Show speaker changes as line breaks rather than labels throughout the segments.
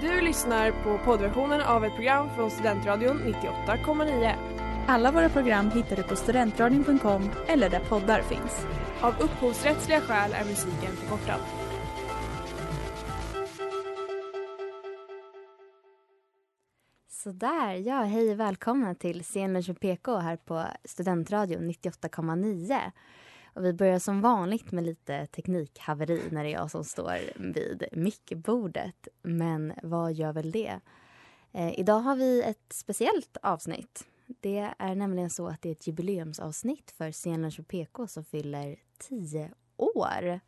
Du lyssnar på poddversionen av ett program från Studentradion 98,9.
Alla våra program hittar du på studentradion.com eller där poddar finns.
Av upphovsrättsliga skäl är musiken förkortad.
Sådär, ja hej och välkomna till Scenen PK här på Studentradion 98,9. Och vi börjar som vanligt med lite teknikhaveri när det är jag som står vid mickbordet. Men vad gör väl det? Eh, idag har vi ett speciellt avsnitt. Det är nämligen så att det är ett jubileumsavsnitt för Scenen PK som fyller tio år.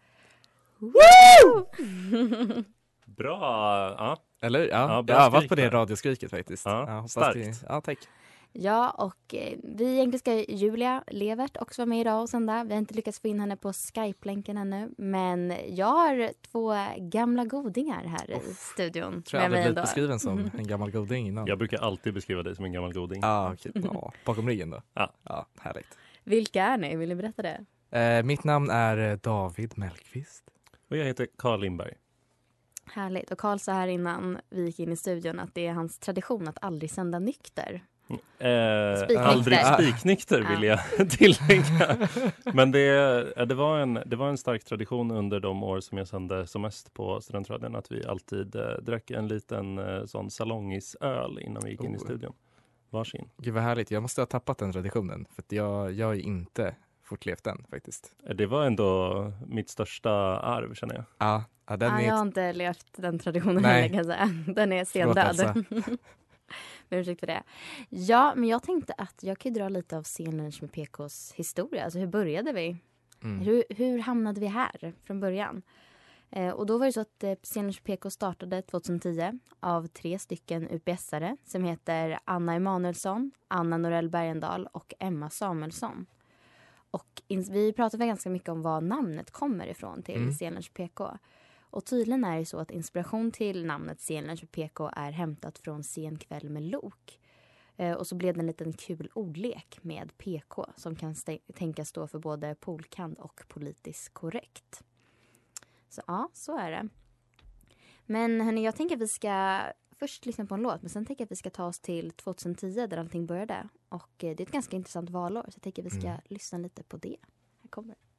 Woo!
Bra! Ja.
Eller? Ja,
Ja,
jag har övat på det radioskriket faktiskt.
Ja,
hoppas
starkt.
det- ja, tack.
Ja, och eh, vi egentligen ska Julia Levert också vara med idag och sända. Vi har inte lyckats få in henne på Skype-länken ännu. Men jag har två gamla godingar här i studion.
Tror jag aldrig blivit beskriven som en gammal goding innan.
Jag brukar alltid beskriva dig som en gammal goding.
Ja, okej. Ja, bakom ryggen då?
Ja.
ja härligt.
Vilka är ni? Vill ni berätta det?
Eh, mitt namn är eh, David Mellqvist.
Och jag heter Carl Lindberg.
Härligt. Och Karl sa här innan vi gick in i studion att det är hans tradition att aldrig sända nykter.
Eh, aldrig spiknykter vill jag tillägga. Men det, eh, det, var en, det var en stark tradition under de år som jag sände som mest på Studentradion att vi alltid eh, drack en liten eh, sån salongisöl innan vi gick in i
Oh.
studion. Varsin.
Gud vad härligt. Jag måste ha tappat den traditionen. För att jag, jag har ju inte fortlevt den faktiskt.
Eh, Det var ändå mitt största arv känner jag.
Ja, ja den
ah,
är
jag har inte levt den traditionen heller kan jag säga. Den är
Förlåt,
stendöd. Med ursäkt för det. Ja, men jag tänkte att jag kan dra lite av scenen med PKs historia. Alltså hur började vi?
mm.
Hur, hur hamnade vi här från början? Eh, och då var det så att eh, Scenen PK startade 2010 av tre stycken UPS-are som heter Anna Emanuelsson, Anna Norell Bergendahl och Emma Samuelsson. Och vi pratade ganska mycket om var namnet kommer ifrån till
Mm.
Scenen PK. Och tydligen är det så att inspiration till namnet Scenen PK är hämtat från Sen kväll med Lok. Eh, och så blev det en liten kul ordlek med PK som kan tänkas stå för både polkand och politiskt korrekt. Så ja, så är det. Men hörni, jag tänker att vi ska först lyssna på en låt men sen tänker jag att vi ska ta oss till 2010 där allting började. Och eh, det är ett ganska intressant valår så jag tänker att vi ska
Mm.
lyssna lite på det. Här kommer det.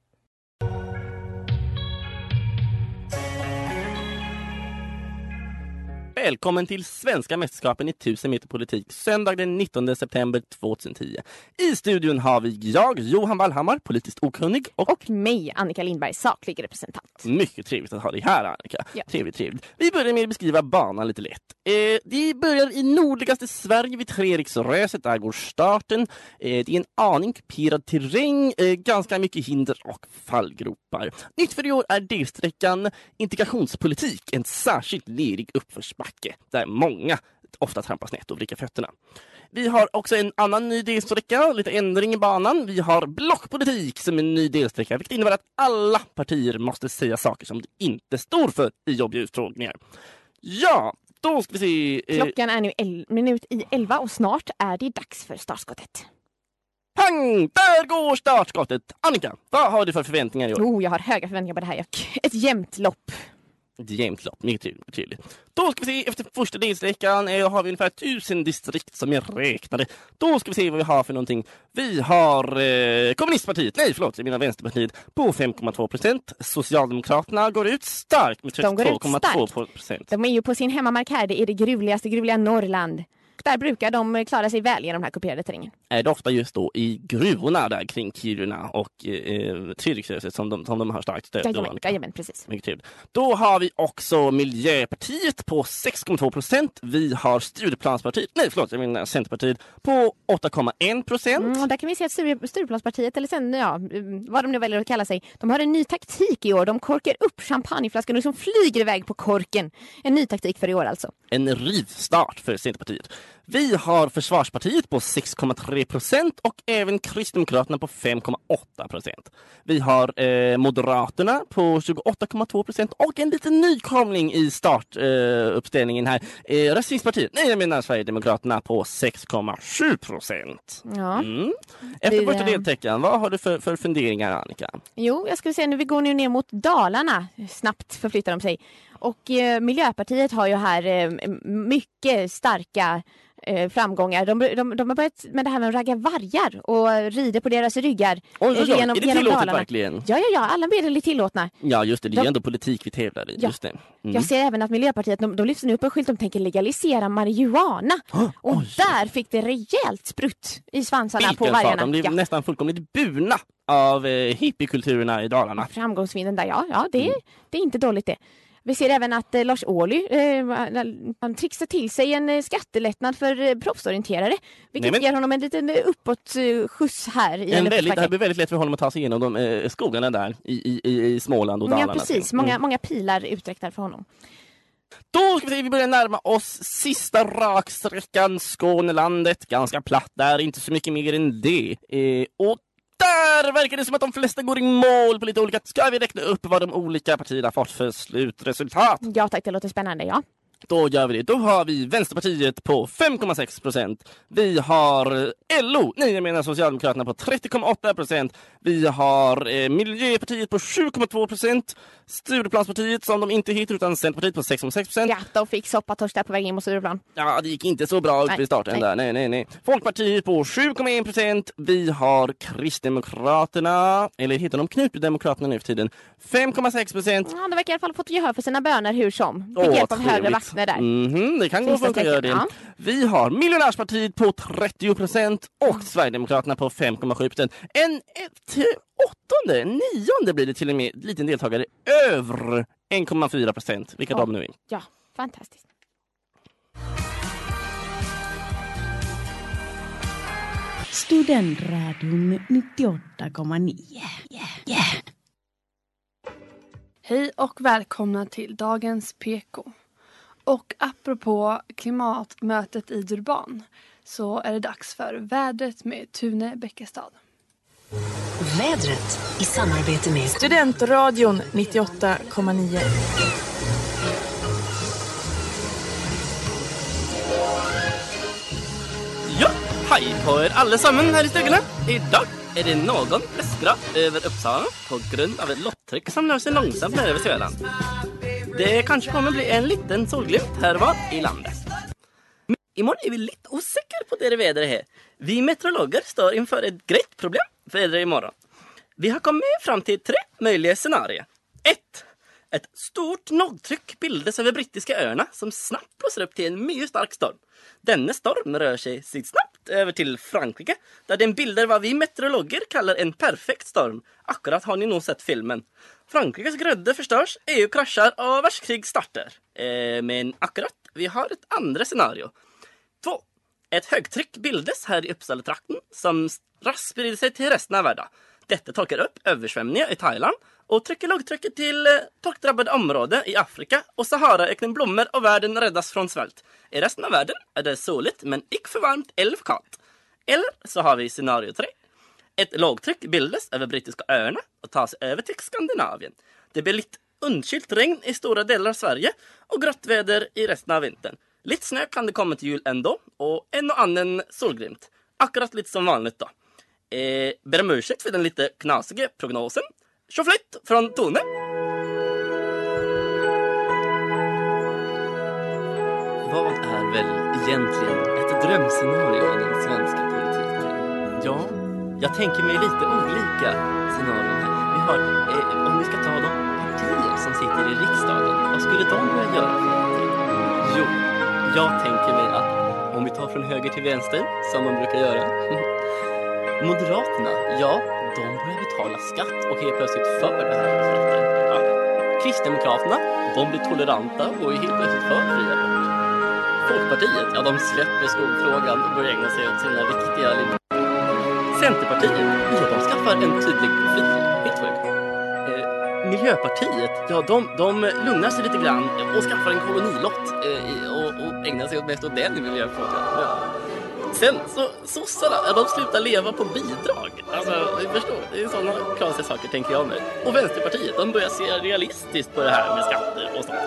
Välkommen till Svenska mästerskapen i 1000 meter politik söndag den 19 september 2010. I studion har vi jag, Johan Wallhammar, politiskt okunnig och,
Och mig, Annika Lindberg, saklig representant.
mycket trevligt att ha dig här Annika.
Ja.
Trevligt, trevligt. Vi börjar med att beskriva banan lite lätt. Eh, vi börjar i nordligaste Sverige vid Treriksröset. Där går starten. Eh, det är en aning kuperad terräng, eh, ganska mycket hinder och fallgropar. Nytt för i år är delsträckan integrationspolitik, en särskilt lerig uppförsbacke där många ofta trampar snett och vrickar fötterna. Vi har också en annan ny delsträcka, lite ändring i banan. Vi har blockpolitik som en ny delsträcka, vilket innebär att alla partier måste säga saker som de inte står för i jobbiga utfrågningar. Ja, då ska vi se. Eh,
Klockan är nu el- minut i elva och snart är det dags för startskottet.
pang! Där går startskottet! Annika, vad har du för förväntningar i år?
Oh, jag har höga förväntningar på det här. Ett jämnt lopp.
Ett jämnt lopp, mycket trevligt. Då ska vi se, efter första delsträckan eh, har vi ungefär tusen distrikt som är räknade. Då ska vi se vad vi har för någonting. Vi har eh, kommunistpartiet, nej förlåt, jag menar Vänsterpartiet, på 5,2 procent. Socialdemokraterna går ut starkt med
De går ut
32,2 procent.
De är ju på sin hemmamark här. Det är det gruvligaste, gruvliga Norrland. Där brukar de klara sig väl genom den här kuperade terrängen.
Är det ofta just då i gruvorna där kring Kiruna och eh, Treriksröset som de, som de har starkt stöd?
Jajamän, jajamän, precis.
Mycket trevligt. Då har vi också Miljöpartiet på 6,2 procent. Vi har Stureplanspartiet, nej förlåt, jag menar Centerpartiet på 8,1 procent.
Mm, där kan vi se att Sture- Stureplanspartiet, eller sen, ja, mm, vad de nu väljer att kalla sig, de har en ny taktik i år. De korkar upp champagneflaskan och liksom flyger iväg på korken. En ny taktik för i år alltså.
En rivstart för Centerpartiet. Vi har Försvarspartiet på 6,3 procent och även Kristdemokraterna på 5,8 procent. Vi har eh, Moderaterna på 28,2 procent och en liten nykomling i startuppställningen eh, här. Eh, Rasistpartiet, nej jag menar Sverigedemokraterna på 6,7 procent.
Ja.
Mm. Efter första deltecken, vad har du för, för funderingar Annika?
Jo, jag skulle säga nu vi går nu ner mot Dalarna. Snabbt förflyttar de sig. Och eh, Miljöpartiet har ju här eh, mycket starka eh, framgångar. De, de, de har börjat med det här med att ragga vargar och rider på deras ryggar.
Oj, oj, oj.
Genom-
är det
genom
tillåtet
Dalarna.
verkligen?
Ja, ja, ja, alla medel är tillåtna.
Ja, just det. Det är
De-
ju ändå politik vi tävlar i.
Ja.
Just det. Mm.
Jag ser även att Miljöpartiet de, de lyfter nu upp en skylt de tänker legalisera marijuana. Och
Oj.
där fick det rejält sprutt i svansarna på
Vilken fart.
vargarna.
De blev
Ja.
nästan fullkomligt burna av eh, hippiekulturerna i Dalarna.
Framgångsvinden där, ja, ja det,
Mm.
det är inte dåligt det. Vi ser även att eh, Lars Ohly eh, han trixar till sig en eh, skattelättnad för proffsorienterare. Vilket
Nej, men-
ger honom en liten eh, uppåt eh, skjuts här i
En väldigt, det här blir väldigt lätt för honom att ta sig igenom de skogarna där i, i, i, Småland och
Ja
Dalarna.
precis,
Mm.
många, många pilar utsträckta för honom.
Då ska vi se, vi börjar närma oss sista raksträckan Skånelandet. Ganska platt där, inte så mycket mer än det. Eh, och där verkar det som att de flesta går i mål på lite olika... Ska vi räkna upp vad de olika partierna fått för slutresultat?
Ja tack, det låter spännande. Ja.
Då gör vi det. Då har vi Vänsterpartiet på 5,6 procent. Vi har eh, LO, nej jag menar Socialdemokraterna på 30,8 procent. Vi har eh, Miljöpartiet på 7,2 procent. Stureplanspartiet som de inte heter utan Centerpartiet på 6,6 procent.
ja, de fick soppatorsk där på väg in mot Stureplan.
Ja, det gick inte så bra
Nej,
i starten
nej.
där. Nej, nej, nej. Folkpartiet på 7,1 procent. Vi har Kristdemokraterna, eller heter de Knutdemokraterna nu för tiden, 5,6 procent.
Ja, de verkar i alla fall ha fått gehör för sina böner hur som. Fick hjälp av högre vaktner där.
Mhm, det kan gå
Sista
för att göra det.
ja.
Vi har Miljonärspartiet på 30 procent och Sverigedemokraterna på 5,7 procent. En ett, åttonde, nionde blir det till och med liten deltagare över 1,4 procent, vilka
Ja.
de nu är.
Ja, fantastiskt.
Studentradion 98,9.
Hej och välkomna till dagens PK. Och apropå klimatmötet i Durban så är det dags för vädret med Tune Bäckestad.
Vädret i samarbete med
Studentradion 98,9.
Ja, hej på er allesammans här i stugorna. Idag är det någon läskra över Uppsala på grund av ett lottryck som rör sig långsamt ner över Svealand. Det kanske kommer bli en liten solglimt här och var i landet. Men imorgon är vi lite osäkra på det vädret här. Vi meteorologer står inför ett grejt problem för vädret imorgon. Vi har kommit fram till tre möjliga scenarier. 1. Ett stort lågtryck bildas över brittiska öarna som snabbt blåser upp till en mycket stark storm. Denna storm rör sig snabbt över till Frankrike där den bildar vad vi meteorologer kallar en perfekt storm. Akkurat har ni nog sett filmen. Frankrikes grödor förstörs, EU kraschar och världskrig startar. Eh, men akkurat, vi har ett andra scenario. 2. Ett högtryck bildas här i Uppsala-trakten som raskt sprider sig till resten av världen. Detta torkar upp översvämningar i Thailand och trycker lågtrycket till eh, torkdrabbade områden i Afrika och Saharaöknen blommor och världen räddas från svält. I resten av världen är det soligt men icke för varmt eller för kallt. Eller så har vi scenario 3. Ett lågtryck bildas över brittiska öarna och tar sig över till Skandinavien. Det blir lite undkylt regn i stora delar av Sverige och grått väder i resten av vintern. Lite snö kan det komma till jul ändå och en och annan solglimt. Akkurat lite som vanligt då. Eh, ber om ursäkt för den lite knasiga prognosen. Tjoflytt från Tone! Vad är väl egentligen ett drömscenario i den svenska politiken? Ja, jag tänker mig lite olika scenarion här. Vi har, eh, om vi ska ta de partier som sitter i riksdagen, vad skulle de vilja göra för någonting? Jo, jag tänker mig att om vi tar från höger till vänster, som man brukar göra. Moderaterna, ja, de börjar betala skatt och helt plötsligt för det här med. Ja. Kristdemokraterna, de blir toleranta och är helt plötsligt för fri abort. Folkpartiet, ja de släpper skolfrågan och börjar ägna sig åt sina riktiga linjer. Centerpartiet, ja de skaffar en tydlig profil. Helt sjukt. Eh, Miljöpartiet, ja de, de lugnar sig lite grann och skaffar en kolonilott eh, och, och ägnar sig åt mest åt den i miljöfrågan. Ja. Sen så, sossarna, ja, de slutar leva på bidrag. Alltså, ni förstår, det är sådana konstiga saker tänker jag mig. Och Vänsterpartiet, de börjar se realistiskt på det här med skatter och sånt.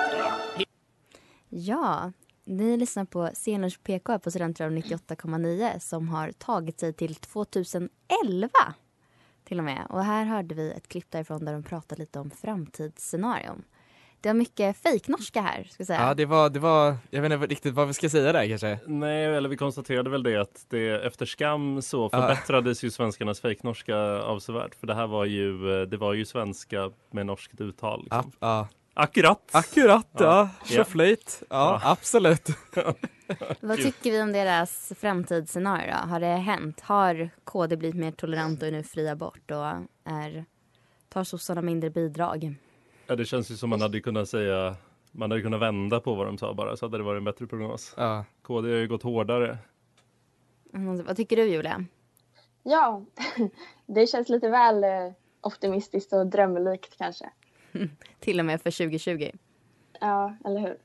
Ja.
Ni lyssnar på Scenlunch PK på Studentradion 98,9 som har tagit sig till 2011 till och med. Och här hörde vi ett klipp därifrån där de pratade lite om framtidsscenarion. Det var mycket fejknorska här, ska jag säga.
Ja, det var, det var, jag vet inte riktigt vad vi ska säga där kanske.
Nej, eller vi konstaterade väl det att det, efter skam så
Ja.
förbättrades ju svenskarnas fejknorska avsevärt. För det här var ju, eh, det var ju svenska med norskt uttal. Liksom.
Ja, ja.
Akkurat!
Akkurat, ja.
Ja.
Ja,
Ja.
absolut.
Vad tycker vi om deras framtidsscenario då? Har det hänt? Har KD blivit mer tolerant och är nu fri abort och är, tar sossarna mindre bidrag?
Ja, det känns ju som man hade kunnat säga, man hade kunnat vända på vad de sa bara så hade det varit en bättre prognos.
Ja.
KD har ju gått hårdare.
Mm, Vad tycker du Julia?
Ja, det känns lite väl eh, optimistiskt och drömlikt kanske.
Till och med för 2020.
Ja, eller hur?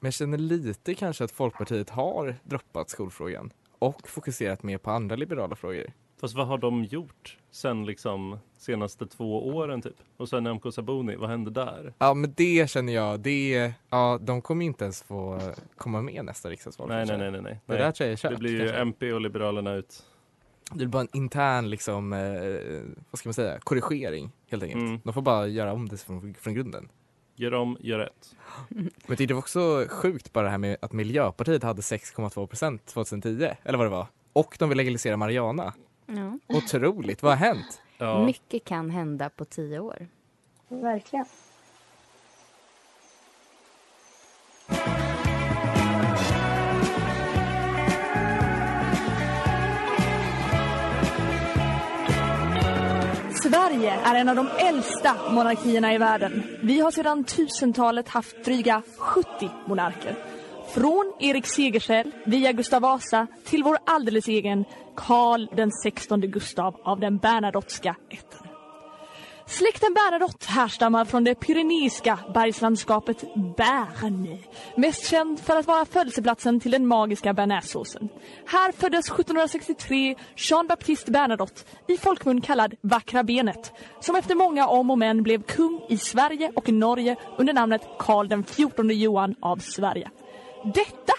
Men jag känner lite kanske att Folkpartiet har droppat skolfrågan och fokuserat mer på andra liberala frågor.
Fast vad har de gjort sen liksom senaste två åren typ? Och sen Nyamko Sabuni, vad hände där?
Ja, men det känner jag, det, ja, de kommer inte ens få komma med nästa riksdagsval.
Nej, nej, nej, nej, nej.
Det
nej.
där tror jag är kört.
Det blir ju
kanske.
MP och Liberalerna ut.
Det blir bara en intern liksom, eh, vad ska man säga, korrigering helt enkelt.
Mm.
De får bara göra om det från, från grunden.
Gör om, gör rätt.
Men det var också sjukt bara det här med att Miljöpartiet hade 6,2 procent 2010, eller vad det var. Och de vill legalisera marijuana.
Ja.
Otroligt, vad har hänt?
Ja.
Mycket kan hända på tio år.
Verkligen.
Sverige är en av de äldsta monarkierna i världen. Vi har sedan 1000-talet haft dryga 70 monarker. Från Erik Segersäll via Gustav Vasa till vår alldeles egen Karl den 16 Gustav av den Bernadotteska ätten. Släkten Bernadotte härstammar från det pyreneiska bergslandskapet Bern. Mest känd för att vara födelseplatsen till den magiska bearnaisesåsen. Här föddes 1763 Jean-Baptiste Bernadotte, i folkmun kallad Vackra benet, som efter många om och men blev kung i Sverige och Norge under namnet Karl den XIV Johan av Sverige. Detta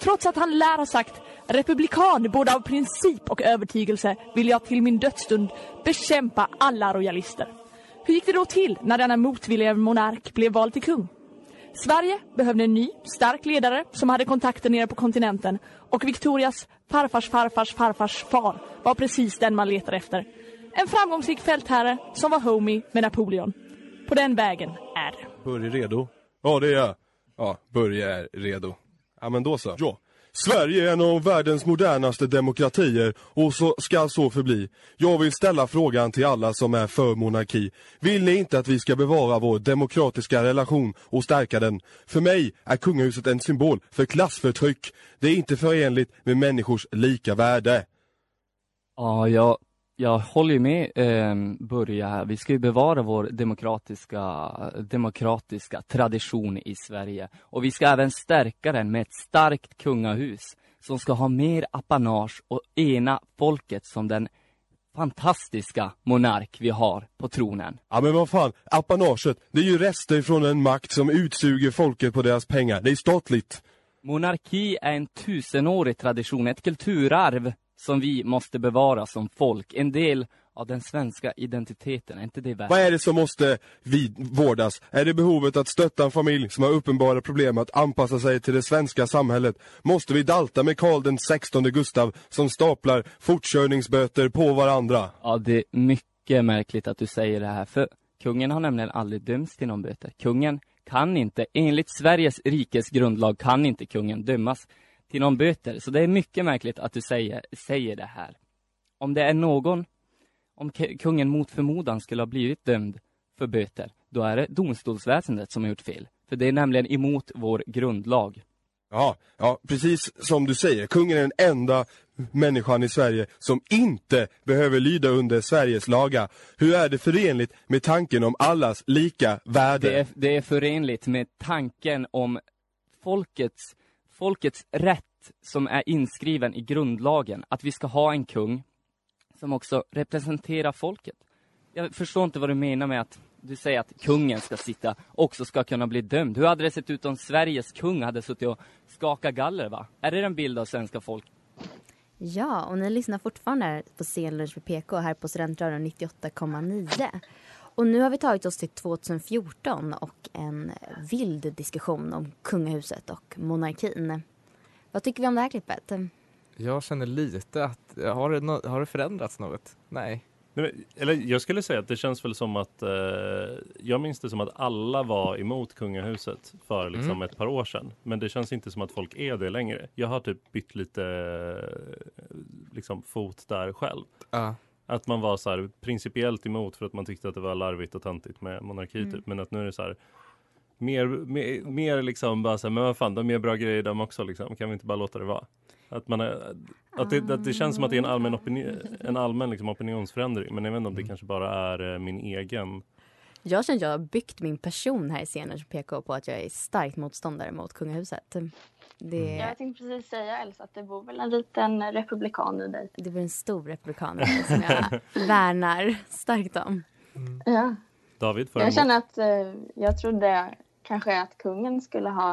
trots att han lär ha sagt Republikan både av princip och övertygelse vill jag till min dödsstund bekämpa alla royalister. Hur gick det då till när denna motvilliga monark blev vald till kung? Sverige behövde en ny, stark ledare som hade kontakter nere på kontinenten och Victorias farfars farfars farfars far var precis den man letade efter. En framgångsrik fältherre som var homie med Napoleon. På den vägen är det.
Börje redo? Ja, det är jag. Ja, Börje är redo. Ja, men då så. Ja. Sverige är en av världens modernaste demokratier och så ska så förbli. Jag vill ställa frågan till alla som är för monarki. Vill ni inte att vi ska bevara vår demokratiska relation och stärka den? För mig är kungahuset en symbol för klassförtryck. Det är inte förenligt med människors lika värde.
Ja, jag, jag håller med eh, Börje här. Vi ska ju bevara vår demokratiska, demokratiska tradition i Sverige. Och vi ska även stärka den med ett starkt kungahus som ska ha mer apanage och ena folket som den fantastiska monark vi har på tronen.
Ja men vad fan, apanaget, det är ju rester från en makt som utsuger folket på deras pengar. Det är statligt.
Monarki är en tusenårig tradition, ett kulturarv som vi måste bevara som folk. En del av den svenska identiteten, är inte det värt?
Vad är det som måste vid vårdas? Är det behovet att stötta en familj som har uppenbara problem att anpassa sig till det svenska samhället? Måste vi dalta med Karl den 16 Gustav som staplar fortkörningsböter på varandra?
Ja, det är mycket märkligt att du säger det här, för kungen har nämligen aldrig dömts till någon böter. Kungen kan inte, enligt Sveriges rikes grundlag kan inte kungen dömas till någon böter. Så det är mycket märkligt att du säger, säger det här. Om det är någon, om kungen mot förmodan skulle ha blivit dömd för böter, då är det domstolsväsendet som har gjort fel. För det är nämligen emot vår grundlag.
Ja, ja, precis som du säger. Kungen är den enda människan i Sverige som inte behöver lyda under Sveriges lagar. Hur är det förenligt med tanken om allas lika värde?
Det är, det är förenligt med tanken om folkets, folkets rätt som är inskriven i grundlagen, att vi ska ha en kung som också representerar folket. Jag förstår inte vad du menar med att du säger att kungen ska sitta, också ska kunna bli dömd. Hur hade det sett ut om Sveriges kung hade suttit och skakat galler, va? Är det en bild av svenska folk?
Ja, och ni lyssnar fortfarande på på Scenlunch med PK här på Studentradion 98,9. Och nu har vi tagit oss till 2014 och en vild diskussion om kungahuset och monarkin. Vad tycker vi om det här klippet?
Jag känner lite att, har det, no- har det förändrats något? Nej.
Nej, men- Eller jag skulle säga att det känns väl som att eh, jag minns det som att alla var emot kungahuset för liksom
Mm.
ett par år sedan. Men det känns inte som att folk är det längre. Jag har typ bytt lite eh, liksom fot där själv.
Ja.
Att man var så här principiellt emot för att man tyckte att det var larvigt och töntigt med monarki
Mm.
typ. Men att nu är det så här mer, mer, mer liksom bara så här, men vad fan, de gör bra grejer de också liksom. Kan vi inte bara låta det vara? Att, man är, att, det, att det känns som att det är en allmän, opinion, en allmän liksom opinionsförändring. Men jag vet inte om det kanske bara är eh, min egen.
Jag känner att jag har byggt min person här i scenen som PK på att jag är starkt motståndare mot kungahuset. Det,
Jag tänkte precis säga Elsa att det bor väl en liten republikan i dig.
det blir en stor republikan i mig som jag värnar starkt om.
Ja.
David, för
Jag känner att eh, jag trodde kanske att kungen skulle ha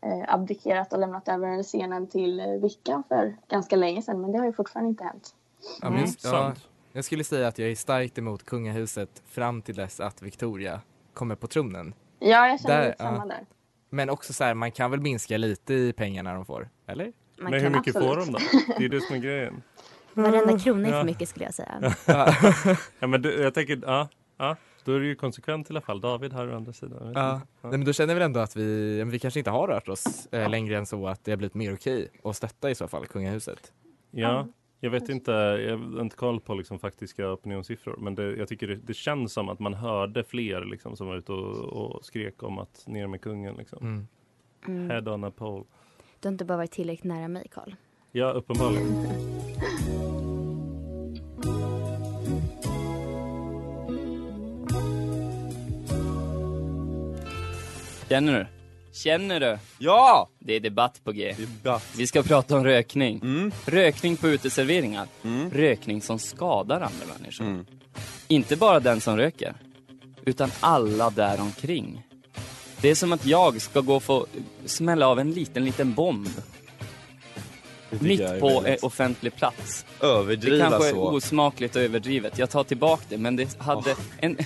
eh, abdikerat och lämnat över scenen till eh, Vicka för ganska länge sedan men det har ju fortfarande inte hänt.
Ja, men jag, ja, jag skulle säga att jag är starkt emot kungahuset fram till dess att Victoria kommer på tronen.
Ja, jag känner
Där,
lite samma
ja.
där.
Men också så här, man kan väl minska lite i pengarna de får, eller?
Man
Men hur mycket får de då? Det är det som är grejen.
Varenda krona är
Ja.
för mycket skulle jag säga.
Ja, men du, jag tänker, ja, ja, då är det ju konsekvent i alla fall. David här å andra sidan.
Ja.
inte.
Nej, men då känner väl ändå att vi, vi kanske inte har rört oss eh, längre än så att det har blivit mer okej att stötta i så fall kungahuset.
Ja, jag vet inte, jag har inte koll på liksom faktiska opinionssiffror men det, jag tycker det, det känns som att man hörde fler liksom, som var ute och, och skrek om att ner med kungen. Liksom.
Mm.
Mm.
Head on a pole.
Du har inte bara varit tillräckligt nära mig, Karl.
Ja, uppenbarligen.
Känner du? Känner du?
Ja!
Det är debatt på G.
Debatt.
Vi ska prata om rökning.
Mm.
Rökning på uteserveringar.
Mm.
Rökning som skadar andra människor.
Mm.
Inte bara den som röker, utan alla där omkring. Det är som att jag ska gå och få smälla av en liten, liten bomb.
Det
Mitt på en
väldigt
offentlig plats. Det
Överdriva
kanske är
så.
osmakligt och överdrivet. Jag tar tillbaka det, men det hade en,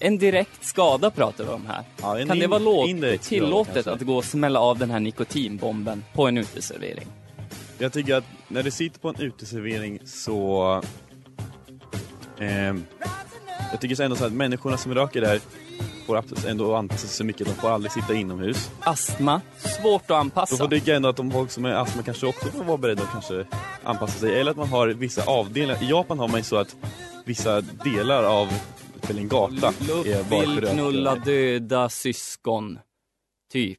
en direkt skada pratar vi om här.
Ja,
kan det vara låt, tillåtet
kanske.
att gå och smälla av den här nikotinbomben på en uteservering?
Jag tycker att när du sitter på en uteservering så... ehm, jag tycker så ändå så att människorna som röker där får ändå anpassa sig så mycket. De får aldrig sitta inomhus.
Astma, svårt att
Då
anpassa.
får tycker jag ändå att de folk som är astma kanske också får vara beredda att kanske anpassa sig. Eller att man har vissa avdelningar. I Japan har man ju så att vissa delar av till en gata
Vill knulla döda syskon. Typ.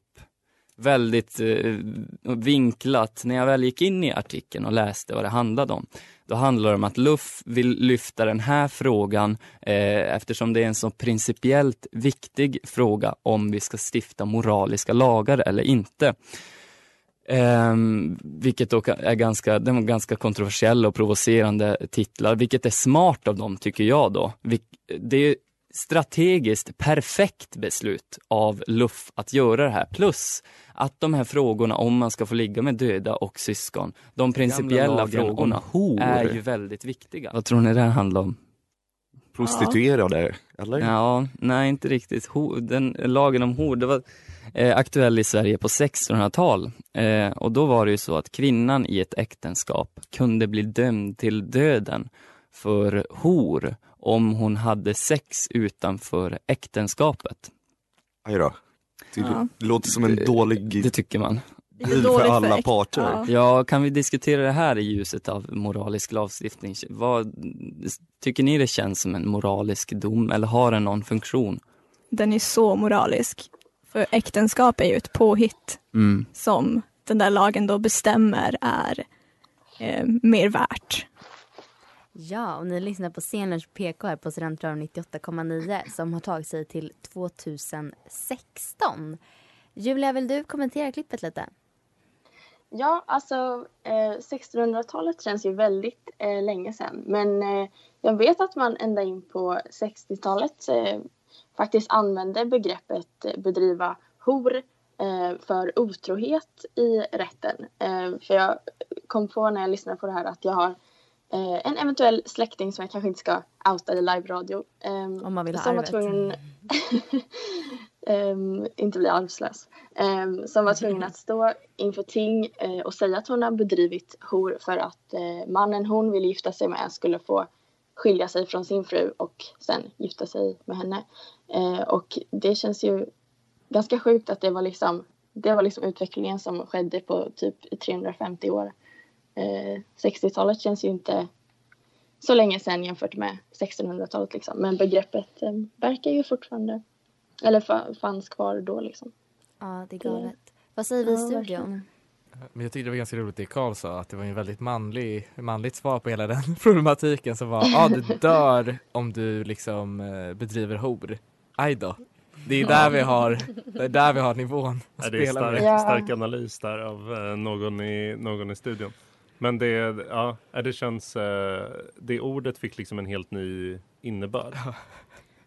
Väldigt eh, vinklat. När jag väl gick in i artikeln och läste vad det handlade om. Då handlar det om att Luff vill lyfta den här frågan eh, eftersom det är en så principiellt viktig fråga om vi ska stifta moraliska lagar eller inte. Ehm, vilket då är ganska, de är ganska kontroversiella och provocerande titlar, vilket är smart av dem tycker jag då. Det är strategiskt perfekt beslut av Luff att göra det här. Plus att de här frågorna om man ska få ligga med döda och syskon, de principiella frågorna är ju väldigt viktiga. Vad tror ni det här handlar om?
Prostituerade, eller?
Ja, nej inte riktigt. Ho, den, lagen om hor, det var eh, aktuell i Sverige på 1600-tal. Eh, och då var det ju så att kvinnan i ett äktenskap kunde bli dömd till döden för hor om hon hade sex utanför äktenskapet.
Aj då. Det
Ja.
låter som en
Det-
dålig
Det tycker man.
deal för alla parter.
Ja, kan vi diskutera det här i ljuset av moralisk lagstiftning? Vad, tycker ni det känns som en moralisk dom eller har den någon funktion?
Den är så moralisk. För äktenskap är ju ett påhitt
Mm.
som den där lagen då bestämmer är eh, mer värt.
Ja, och ni lyssnar på Sceners PK här på Studentradion 98,9 som har tagit sig till 2016. Julia, vill du kommentera klippet lite?
Ja, alltså eh, 1600-talet känns ju väldigt eh, länge sedan. Men eh, jag vet att man ända in på 60-talet eh, faktiskt använde begreppet eh, bedriva hor eh, för otrohet i rätten. Eh, för jag kom på när jag lyssnade på det här att jag har en eventuell släkting som jag kanske inte ska outa i live-radio. ehm,
Om man vill ha
som var
arvet.
tvungen, ehm, inte bli arvslös, ehm, som var tvungen att stå inför ting och säga att hon har bedrivit hor för att mannen hon ville gifta sig med skulle få skilja sig från sin fru och sen gifta sig med henne. Eh, och det känns ju ganska sjukt att det var liksom det var liksom utvecklingen som skedde på typ 350 år. Eh, 60-talet känns ju inte så länge sedan jämfört med 1600-talet liksom. Men begreppet eh, verkar ju fortfarande, eller fa- fanns kvar då liksom.
Ja, det är galet. Vad säger vi i
Ja,
studion?
Men jag tyckte det var ganska roligt det Karl sa, att det var en väldigt manlig, manligt svar på hela den problematiken som var, ja ah, du dör om du liksom eh, bedriver hor. Aj då. Det är där vi har, det är där vi har nivån att
Ja, det är
spela
stark,
med.
stark analys där av eh, någon, i, någon i studion. Men det, ja, ja, det känns, eh, det ordet fick liksom en helt ny innebörd.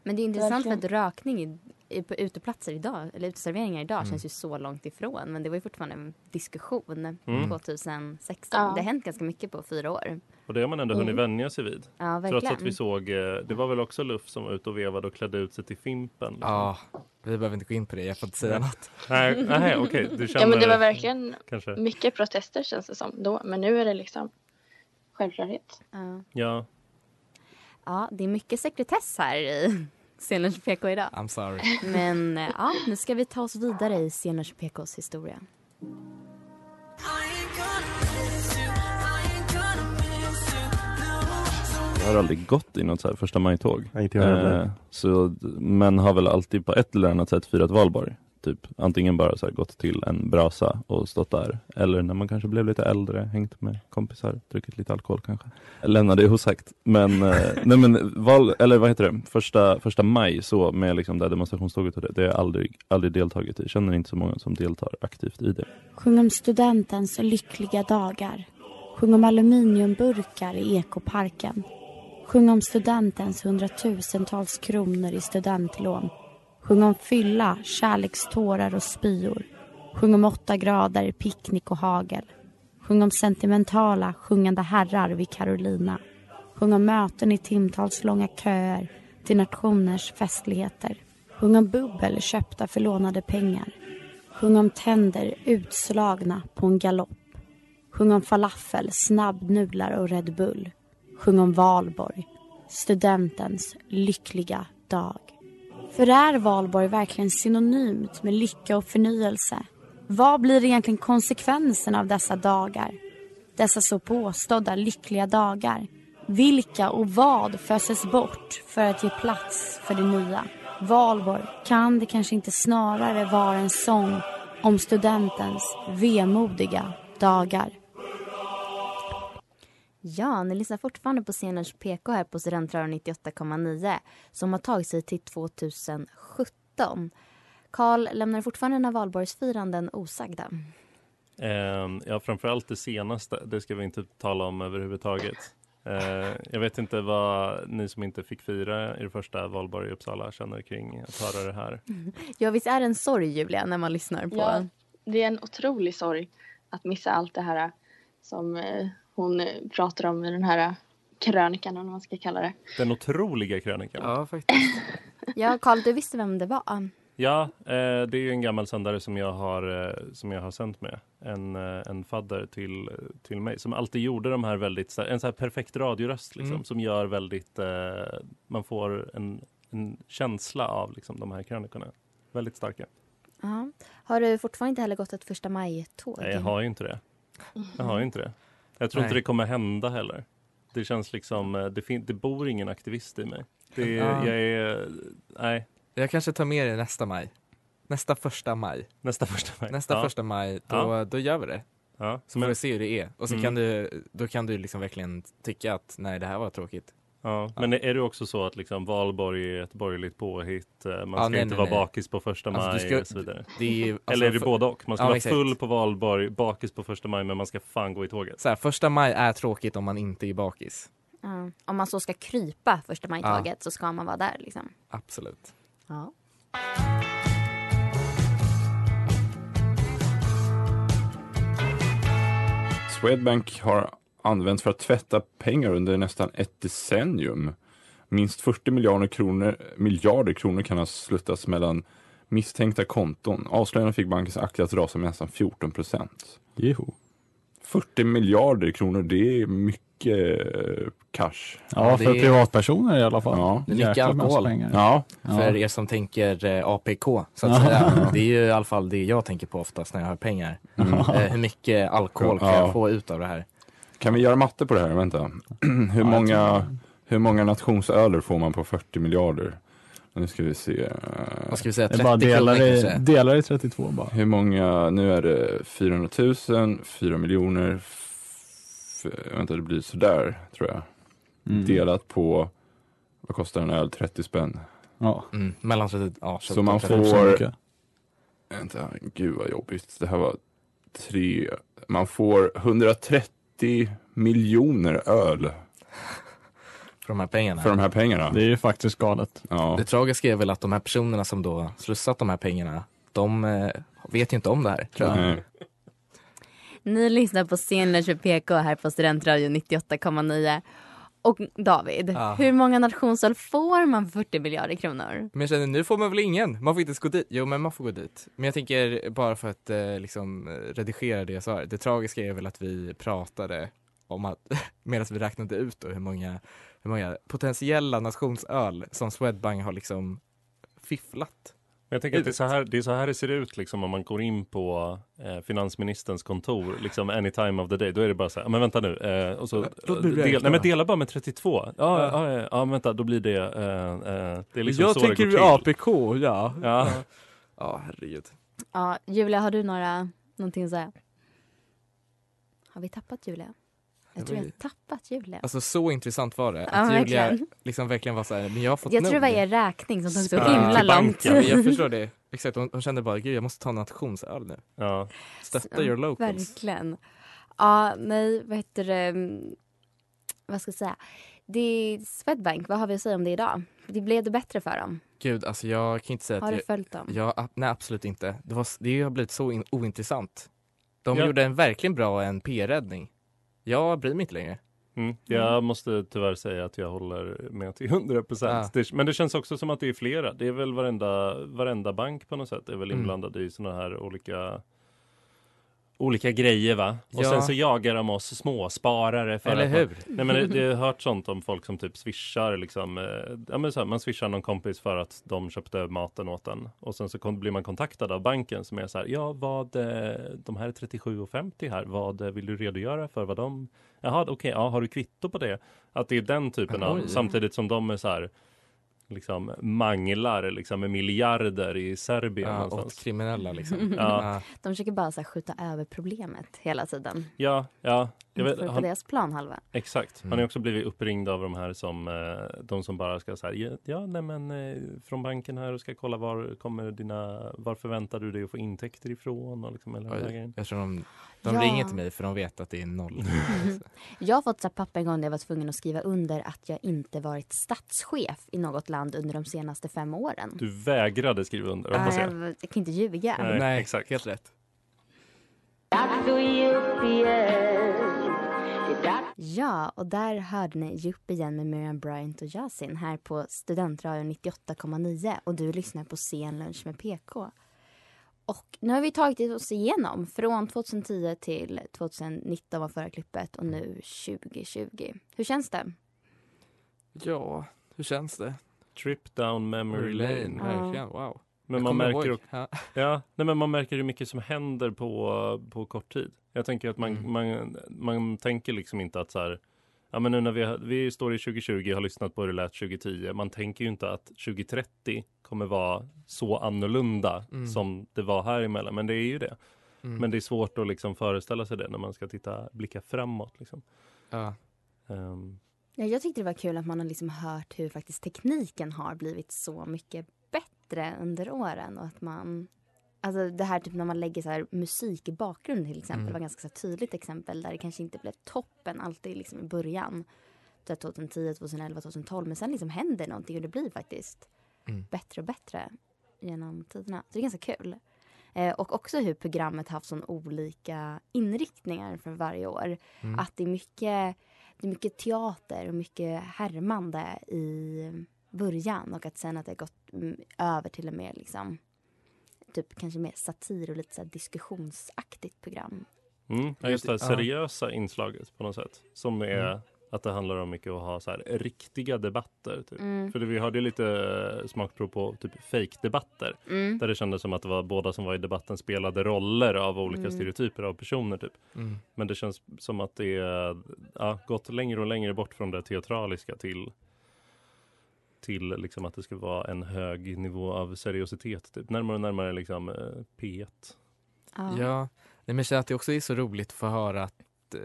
Men det är intressant för att rökning på uteplatser idag, eller uteserveringar idag
Mm.
känns ju så långt ifrån. Men det var ju fortfarande en diskussion
Mm.
2016.
Ja.
Det har hänt ganska mycket på fyra år.
Och det har man ändå hunnit
Mm.
vänja sig vid.
Ja,
Trots att vi såg, eh, det var väl också Luff som var ute och vevade och klädde ut sig till Fimpen. Liksom.
Ja, vi behöver inte gå in på det, jag får inte säga något.
Nej, nej okej, du känner
Ja men det var verkligen
kanske.
mycket protester känns det som då. Men nu är det liksom självklarhet.
Ja.
Ja,
ja, det är mycket sekretess här i Sceners PK idag.
I'm sorry.
Men eh, ja, nu ska vi ta oss vidare i Sceners PKs historia.
Jag har aldrig gått i något så här första maj-tåg.
Nej, inte jag heller.
Eh, så, men har väl alltid på ett eller annat sätt firat valborg. Typ antingen bara så här gått till en brasa och stått där. Eller när man kanske blev lite äldre, hängt med kompisar, druckit lite alkohol kanske. Lämna det osagt. Men, eh, nej men val, eller vad heter det, första, första maj så med liksom det här demonstrationståget och det, det har jag aldrig, aldrig deltagit i. Känner inte så många som deltar aktivt i det.
Sjung om studentens lyckliga dagar. Sjung om aluminiumburkar i ekoparken. Sjung om studentens hundratusentals kronor i studentlån. Sjung om fylla, kärlekstårar och spyor. Sjung om åtta grader, picknick och hagel. Sjung om sentimentala, sjungande herrar vid Carolina. Sjung om möten i timtals långa köer till nationers festligheter. Sjung om bubbel köpta för lånade pengar. Sjung om tänder utslagna på en galopp. Sjung om falafel, snabbnudlar och Red Bull. Sjung om valborg, studentens lyckliga dag. För är valborg verkligen synonymt med lycka och förnyelse? Vad blir egentligen konsekvensen av dessa dagar? Dessa så påstådda lyckliga dagar? Vilka och vad föses bort för att ge plats för det nya? Valborg, kan det kanske inte snarare vara en sång om studentens vemodiga dagar?
Ja, ni lyssnar fortfarande på Sceners PK här på Studentradion 98,9 som har tagit sig till 2017. Karl, lämnar fortfarande dina valborgsfiranden osagda?
Ehm, ja, framförallt det senaste, det ska vi inte tala om överhuvudtaget. Eh, jag vet inte vad ni som inte fick fira er första valborg i Uppsala känner kring att höra det här.
Ja, visst är det en sorg, Julia, när man lyssnar på...
Ja, det är en otrolig sorg att missa allt det här som eh, hon eh, pratar om i den här krönikan, eller vad man ska kalla det.
Den otroliga krönikan.
Ja, faktiskt.
Ja, Karl, du visste vem det var.
Ja, eh, det är ju en gammal sändare som jag har, eh, som jag har sänt med. En, eh, en fadder till, till mig som alltid gjorde de här väldigt, en så här perfekt radioröst liksom,
Mm.
som gör väldigt, eh, man får en, en känsla av liksom, de här krönikorna. Väldigt starka.
Ja. Har du fortfarande inte heller gått ett första maj-tåg?
Nej, jag har ju inte det. Jag har ju inte det. Jag tror inte
Nej.
det kommer hända heller. Det känns liksom, eh, det, fin- det bor ingen aktivist i mig. Det,
Ja.
Jag är, nej,
Jag kanske tar med det nästa maj. Nästa första maj.
nästa första maj.
Nästa
ja.
första maj, då,
Ja.
då gör vi det.
Ja.
Så får vi se hur det är. Och så
Mm.
kan du, då kan du liksom verkligen tycka att nej det här var tråkigt.
Ja, men är det också så att liksom valborg är ett borgerligt påhitt? eh, Man
Ja,
ska
nej,
inte
nej,
vara
nej.
bakis på första
Alltså,
maj
ska-
och så vidare.
Det är, alltså,
Eller är det
för-
både och? Man ska
Ja,
vara
exakt.
full på valborg, bakis på första maj, men man ska fan gå i tåget.
Så här, första maj är tråkigt om man inte är bakis.
Ja. Om man så ska krypa första maj-tåget så ska man vara där. Liksom.
Absolut.
Ja.
Swedbank har
använts för att tvätta pengar under nästan ett decennium. Minst 40 miljarder kronor, miljarder kronor kan ha sluttats mellan misstänkta konton. Avslöjandena fick bankens aktie att rasa med nästan 14 procent. 40 miljarder kronor, det är mycket eh, cash.
Ja, för privatpersoner i alla fall.
Ja.
Det är mycket
Jäkla
alkohol.
Ja.
För er som tänker eh, APK, så att
Ja.
säga. Det är ju i alla fall det jag tänker på oftast när jag har pengar.
Mm.
Hur mycket alkohol kan
Ja.
jag få ut av det här?
Kan vi göra matte på det här? Vänta. hur, många, hur många nationsöler får man på 40 miljarder? Nu ska vi se.
Vad ska vi säga,
Det är bara
30
delar i, delar i 32 bara.
Hur många, nu är det 400 000, 4 miljoner, f- vänta det blir sådär tror jag.
Mm.
Delat på, vad kostar en öl? 30 spänn.
Ja.
Mm, mellan 30, ja,
Så man
30 så
får,
mycket.
vänta, gud vad jobbigt. Det här var tre, man får 130 miljoner öl.
För de här pengarna?
För de här pengarna.
Det är ju faktiskt galet.
Ja.
Det tragiska är väl att de här personerna som då slussat de här pengarna, de eh, vet ju inte om det här. Tror jag.
Nej.
Ni lyssnar på Scenlunch med PK här på Studentradion 98,9. Och David,
Ja.
hur många nationsöl får man för 40 miljarder kronor?
Men jag känner, nu får man väl ingen? Man får inte ens gå dit. Jo, men man får gå dit. Men jag tänker bara för att eh, liksom redigera det jag sa. Det tragiska är väl att vi pratade om att, medan vi räknade ut då hur många, hur många potentiella nationsöl som Swedbank har liksom fifflat.
Jag tänker att det är, så här, det är så här det ser ut liksom om man går in på eh, finansministerns kontor liksom any time of the day. Då är det bara så här, men vänta nu. Eh, och så,
mig
del, nej men dela bara med 32. Ja,
Ja.
ja. Ja, ja, vänta då blir det. Eh, eh, det är liksom
jag
så
tänker
det går till.
APK, ja.
Ja.
Ja, herregud.
Ja, Julia, har du några, någonting att säga? Har vi tappat Julia? Jag tror jag har tappat Julia.
Alltså så intressant var det.
Ja,
Att Julia
verkligen.
liksom verkligen var så här, men jag har fått
jag
nog.
tror det var er räkning som tog så
Ja.
himla långt.
Jag förstår det. Exakt, hon, hon kände bara, gud jag måste ta nationsöl nu.
Ja.
Stötta your locals.
Verkligen. Ja, nej, vad heter det? mm, Vad ska jag säga? Det är Swedbank, vad har vi att säga om det idag? Det blev det bättre för dem?
Gud, alltså jag kan inte säga
Har
att
du
jag,
följt dem?
Ja, a- nej absolut inte. Det, var, det har blivit så in, ointressant. De
Ja.
gjorde en verkligen bra en PR-räddning. Jag bryr mig inte längre.
Mm. Jag måste tyvärr säga att jag håller med till 100 procent.
Ja.
Men det känns också som att det är flera. Det är väl varenda, varenda bank på något sätt är väl
Mm.
inblandad i sådana här olika olika grejer va? Och
Ja.
sen så jagar de oss småsparare. För
Eller hur?
Man, nej men det, har hört sånt om folk som typ swishar liksom. Eh, ja men så här, man swishar någon kompis för att de köpte maten åt en. Och sen så kon- blir man kontaktad av banken som är så här. Ja vad, eh, de här är 37,50 här. Vad eh, vill du redogöra för vad de Jaha, okej, ja, har du kvitto på det? Att det är den typen av,
Oj.
samtidigt som de är så här liksom manglar liksom med miljarder i Serbien
Ja,
någonstans.
åt kriminella liksom.
Ja,
De försöker bara så här, skjuta över problemet hela tiden.
ja, ja. Jag vet,
för på
han,
deras planhalva.
exakt.
Mm.
Han har också blivit uppringd av de här som, eh, de som bara ska säga ja, ja, nej men eh, från banken här och ska kolla var kommer dina, var förväntar du dig att få intäkter ifrån och liksom här
Oj,
grejen.
jag tror de, de
Ja.
ringer till mig för de vet att det är noll.
Jag har fått så papper en gång där jag var tvungen att skriva under att jag inte varit statschef i något land under de senaste fem åren.
Du vägrade skriva under,
Ja,
jag.
jag, jag kan inte ljuga.
Nej,
Nej,
exakt.
helt rätt.
Ja, och där hörde ni Jupp igen med Miriam Bryant och Yasin här på Studentradion 98,9 och du lyssnar på Scenlunch med PK. Och nu har vi tagit oss igenom från 2010 till 2019 var förra klippet och nu 2020. Hur känns det?
Ja, hur känns det?
Trip down memory lane.
Verkligen, wow.
Men man märker,
ihåg.
också,
Ja.
ja, nej, men man märker hur mycket som händer på, på kort tid. Jag tänker att man,
Mm.
man, man tänker liksom inte att så här, ja men nu när vi, vi står i 2020 och har lyssnat på hur det lät 2010, man tänker ju inte att 2030 kommer vara så annorlunda
Mm.
som det var här emellan, men det är ju det.
Mm.
Men det är svårt att liksom föreställa sig det när man ska titta, blicka framåt. Liksom.
Ja.
Ehm,
Ja, jag tyckte det var kul att man har liksom hört hur faktiskt tekniken har blivit så mycket bättre under åren och att man Alltså det här typ när man lägger så här musik i bakgrunden till exempel
Mm.
var ganska så tydligt exempel där det kanske inte blev toppen alltid liksom i början. Så här 2010, 2011, 2012 men sen liksom händer någonting och det blir faktiskt
Mm.
bättre och bättre genom tiderna. Så det är ganska kul. Eh, och också hur programmet haft sån olika inriktningar för varje år.
Mm.
Att det är mycket, det är mycket teater och mycket härmande i början och att sen att det har gått mm, över till en mer liksom typ kanske mer satir och lite så här diskussionsaktigt program.
Mm. Ja, just det här
Ja.
seriösa inslaget på något sätt. Som är
Mm.
att det handlar om mycket att ha så här riktiga debatter. Typ.
Mm.
För det, vi hade ju lite eh, smakprov på typ fake-debatter.
Mm.
Där det kändes som att det var båda som var i debatten spelade roller av olika
Mm.
stereotyper av personer. Typ.
Mm.
Men det känns som att det är ja, gått längre och längre bort från det teatraliska till till liksom att det ska vara en hög nivå av seriositet. Typ. Närmare och närmare liksom, eh, P1.
Ja, Nej, men jag känner att det också är så roligt att få höra att eh,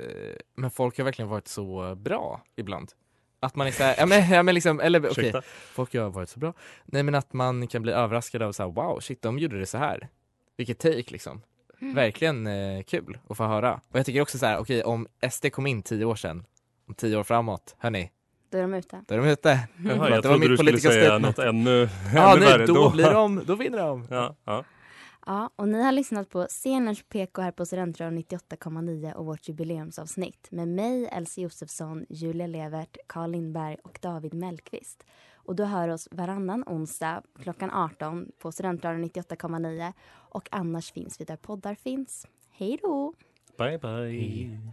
men folk har verkligen varit så bra ibland. Att man är så här, ja men, ja, men liksom, eller okej,
Ursäkta?
folk har varit så bra. Nej men att man kan bli överraskad av så här, wow, shit, de gjorde det så här. Vilket take liksom.
Mm.
Verkligen eh, kul att få höra. Och jag tycker också så här, okej om SD kom in tio år sedan, om tio år framåt, hörni,
Då är de ute.
då är de ute.
Jaha, jag
det var mitt
du skulle
politiska
säga
statement.
något ännu,
Ja,
ännu
nej,
värre.
då blir de, då vinner de.
Ja, ja.
Ja, och ni har lyssnat på Scenlunch PK här på Studentradion 98,9 och vårt jubileumsavsnitt med mig, Elsie Josefsson, Julia Levert, Carl Lindberg och David Mellqvist. Och du hör oss varannan onsdag klockan 18 på Studentradion 98,9 och annars finns vi där poddar finns. Hej då!
Bye, bye.